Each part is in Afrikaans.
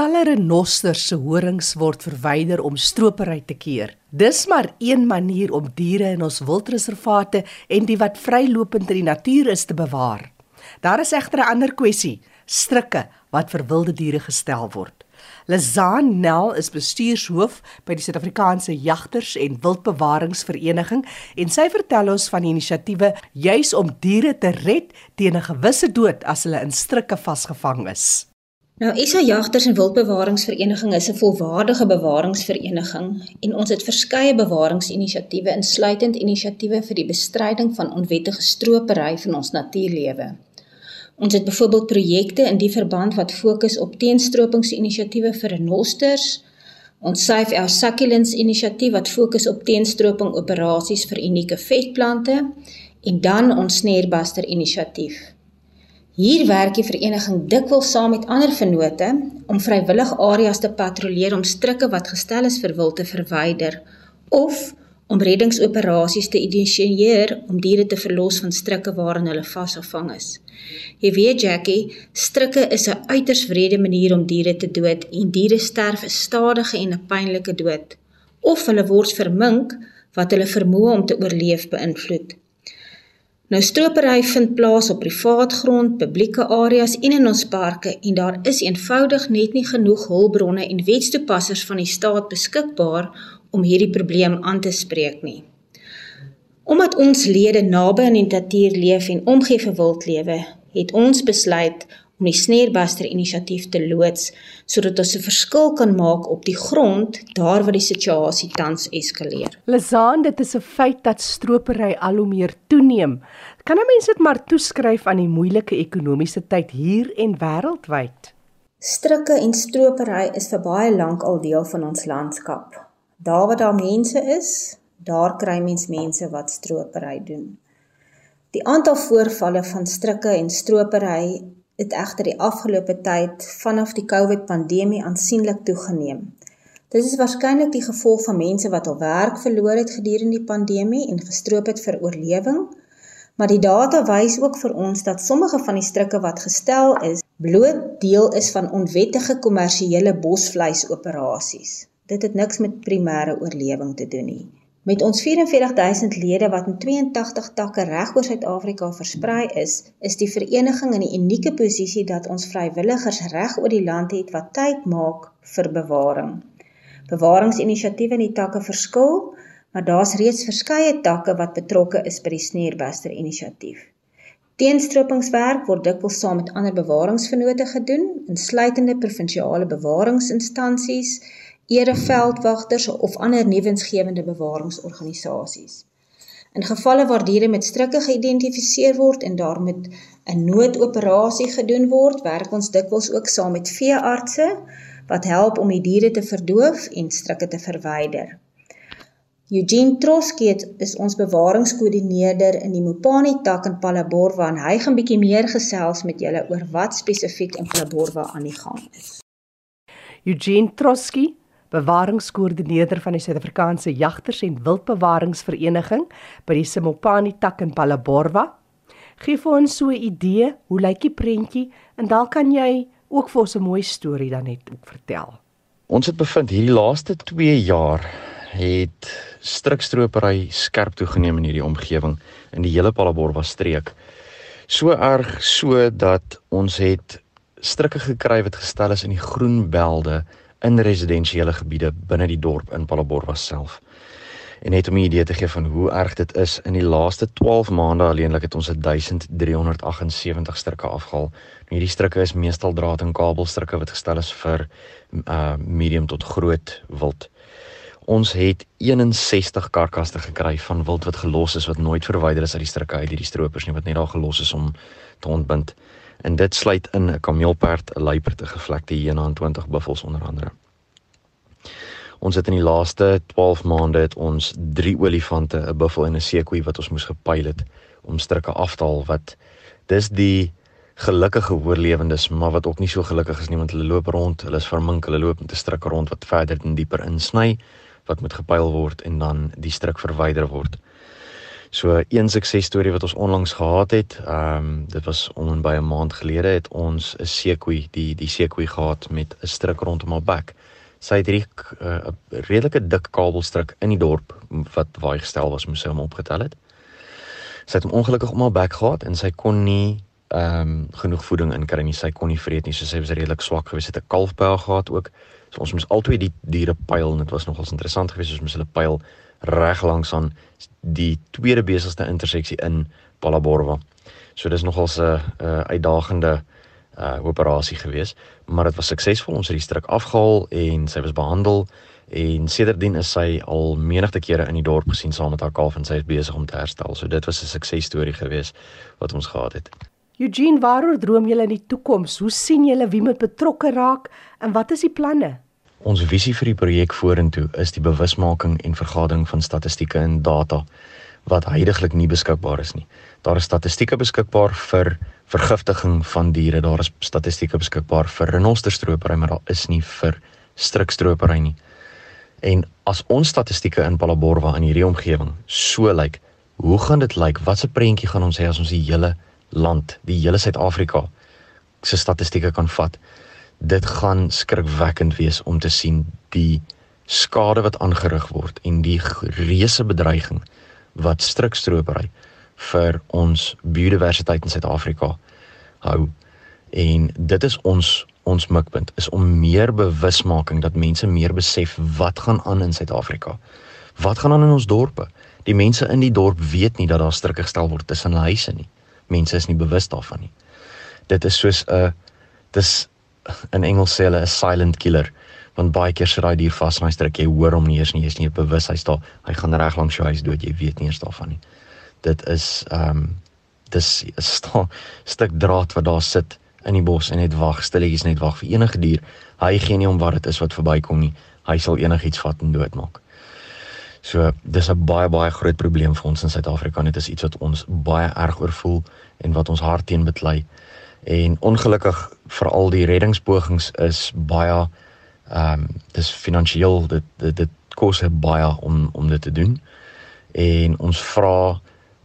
Talle renosters se horings word verwyder om stropery te keer. Dis maar een manier om diere in ons wildreservate en die wat vrylopend in die natuur is te bewaar. Daar is egter 'n ander kwessie: strikke wat vir wilde diere gestel word. Lazan Nel is bestuurshoof by die Suid-Afrikaanse Jagters en Wildbewaringsvereniging en sy vertel ons van die inisiatiewe juis om diere te red teen 'n gewisse dood as hulle in strikke vasgevang is. Nou SA Jagters en Wildbewaringsvereniging is 'n volwaardige bewaringsvereniging en ons het verskeie bewaringsinisiatiewe insluitend inisiatiewe vir die bestryding van onwettige stropery van ons natuurlewe. Ons het byvoorbeeld projekte in die verband wat fokus op teenstropingsinisiatiewe vir renosters. Ons Safe Our Succulents inisiatief wat fokus op teenstroping operasies vir unieke vetplante en dan ons Snarebuster inisiatief. Hier werk die vereniging dikwels saam met ander vennote om vrywillig areas te patrolleer om strikke wat gestel is vir wild te verwyder of om reddingsoperasies te initieer om diere te verlos van strikke waarin hulle vasgevang is. Jy weet Jackie, strikke is 'n uiters wrede manier om diere te dood en diere sterf 'n stadige en 'n pynlike dood of hulle word vermink wat hulle vermoë om te oorleef beïnvloed. Nou stropery vind plaas op privaat grond, publieke areas en in ons parke en daar is eenvoudig net nie genoeg hulpbronne en wetstoepassers van die staat beskikbaar om hierdie probleem aan te spreek nie. Omdat ons lede naby aan die natuur leef en omgee vir wildlewe, het ons besluit om die Snarebuster inisiatief te loods sodat ons 'n verskil kan maak op die grond daar waar die situasie tans eskaleer. Lizaan, dit is 'n feit dat stropery al hoe meer toeneem. Kan 'n mens dit maar toeskryf aan die moeilike ekonomiese tyd hier en wêreldwyd? Strikke en stropery is vir baie lank al deel van ons landskap. Daar waar daar mense is, daar kry mens mense wat stropery doen. Die aantal voorvalle van strikke en stropery het egter die afgelope tyd vanaf die COVID-pandemie aansienlik toegeneem. Dit is waarskynlik die gevolg van mense wat hul werk verloor het gedurende die pandemie en gestroop het vir oorlewing. Maar die data wys ook vir ons dat sommige van die strikke wat gestel is, bloot deel is van onwettige kommersiële bosvleisoperasies. Dit het niks met primêre oorlewing te doen nie. Met ons 44000 lede wat in 82 takke reg oor Suid-Afrika versprei is, is die vereniging in 'n unieke posisie dat ons vrywilligers reg oor die land het wat tyd maak vir bewaring. Bewaringsinisiatiewe in die takke verskil, maar daar's reeds verskeie takke wat betrokke is by die Sneerbuster inisiatief. Teenstropingswerk word dikwels saam met ander bewaringsvennote gedoen, insluitende provinsiale bewaringsinstansies ereveldwagters of ander nuwensgewende bewaringsorganisasies. In gevalle waar diere met strikke geïdentifiseer word en daar met 'n noodoperasie gedoen word, werk ons dikwels ook saam met veeartse wat help om die diere te verdoof en strikke te verwyder. Eugene Troski is ons bewaringskoördineerder in die Mopani tak in Palaborwa en hy gaan bietjie meer gesels met julle oor wat spesifiek in Palaborwa aan die gang is. Eugene Troski bewaringskoördineerder van die Suid-Afrikaanse Jagters en Wildbewaringsvereniging by die Simopani tak in Palaborwa. Gee vir ons so 'n idee, hoe lyk die prentjie en dalk kan jy ook vir ons 'n mooi storie dan net ook vertel. Ons het bevind hierdie laaste 2 jaar het strikstropery skerp toegeneem in hierdie omgewing in die hele Palaborwa streek. So erg so dat ons het strikke gekry wat gestel is in die groenbelde in residensiële gebiede binne die dorp in Palaborwa self. En net om 'n idee te gee van hoe erg dit is, in die laaste 12 maande alleenlik het ons 1378 strikke afgehaal. Nou hierdie strikke is meestal draad en kabelstrikke wat gestel is vir uh medium tot groot wild. Ons het 61 karkasse gekry van wild wat gelos is wat nooit verwyder is uit die strikke uit hierdie stroopers nie wat net daar gelos is om te ontbind en dit sluit in 'n kameelperd, 'n luiperd, 'n gevlekte hyena en 20 buffels onder andere. Ons het in die laaste 12 maande het ons 3 olifante, 'n buffel en 'n seekoei wat ons moes gepyl het om strikke af te haal wat dis die gelukkige oorlewendes, maar wat ook nie so gelukkig is nie want hulle loop rond, hulle is vermink, hulle loop met 'n strik rond wat verder en dieper insny wat moet gepyl word en dan die strik verwyder word. So een suksesstorie wat ons onlangs gehad het, ehm um, dit was om en by 'n maand gelede het ons 'n seekoei, die die seekoei gehad met 'n stryk rondom haar bek. Sy het hierdie eh, 'n uh, redelike dik kabelstryk in die dorp wat waar hy gestel was moes sy hom opgetel het. Sy het hom ongelukkig om haar bek gehad en sy kon nie ehm um, genoeg voeding inkry nie. Sy kon nie vreet nie. So sy was redelik swak geweest. Sy het 'n kalf by haar gehad ook. So ons moes altyd die diere pyl en dit was nogals interessant geweest. Ons moes hulle pyl reg langs aan die tweede besigste interseksie in Palaborwa. So dis nogals 'n 'n uitdagende uh operasie geweest, maar dit was suksesvol. Ons het die stryk afgehaal en sy was behandel en sedertdien is sy al menigte kere in die dorp gesien saam met haar kalf en sy is besig om te herstel. So dit was 'n suksesstorie geweest wat ons gehad het. Eugene, waaroor droom julle in die toekoms? Hoe sien julle wie moet betrokke raak en wat is die planne? Ons visie vir die projek vorentoe is die bewusmaking en vergadering van statistieke en data wat heidaglik nie beskikbaar is nie. Daar is statistieke beskikbaar vir vergiftiging van diere, daar is statistieke beskikbaar vir renosterstropery, maar daar is nie vir strukstropery nie. En as ons statistieke in Palaborwa in hierdie omgewing so lyk, hoe gaan dit lyk? Watse prentjie gaan ons hê as ons die hele land, die hele Suid-Afrika se statistieke kan vat? Dit gaan skrikwekkend wees om te sien die skade wat aangerig word en die reuse bedreiging wat strukstropery vir ons biodiversiteit in Suid-Afrika hou. En dit is ons ons mikpunt is om meer bewusmaking dat mense meer besef wat gaan aan in Suid-Afrika. Wat gaan aan in ons dorpe? Die mense in die dorp weet nie dat daar strikke gestel word tussen hulle huise nie. Mense is nie bewus daarvan nie. Dit is soos 'n dis in Engels sê hulle 'n silent killer. Want baie keer sit daai dier vas in hy stryk jy hoor hom nie eens nie jy's nie bewus hy's daar. Hy gaan reg langs jou huis dood jy weet nie eens daarvan nie. Dit is ehm um, dis 'n sta, stuk draad wat daar sit in die bos en net wag stilletjies net wag vir enige dier. Hy gee nie om wat dit is wat verbykom nie. Hy sal enigiets vat en doodmaak. So dis 'n baie baie groot probleem vir ons in Suid-Afrika dit is iets wat ons baie erg oorvoel en wat ons hart teen beklei en ongelukkig veral die reddingspogings is baie ehm um, dis finansiëel dit dit, dit kos baie om om dit te doen. En ons vra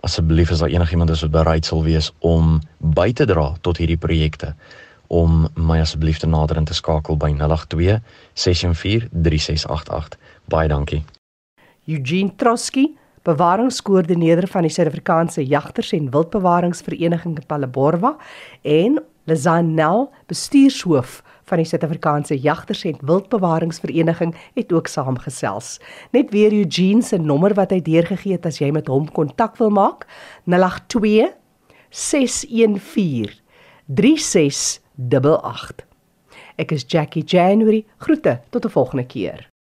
asseblief as daar enigiemand is wat bereid sal wees om by te dra tot hierdie projekte? Om my asseblief te nader en te skakel by 082 614 3688 baie dankie. Eugene Trotsky bewaringskoördineerder van die Suid-Afrikaanse Jagters en Wildbewaringsvereniging in Palaborwa en Lizanel, bestuurshoof van die Suid-Afrikaanse Jagters en Wildbewaringsvereniging het ook saamgesels. Net weer Eugene se nommer wat hy deurgegee het as jy met hom kontak wil maak, 082 614 3688. Ek is Jackie January. Groete tot 'n volgende keer.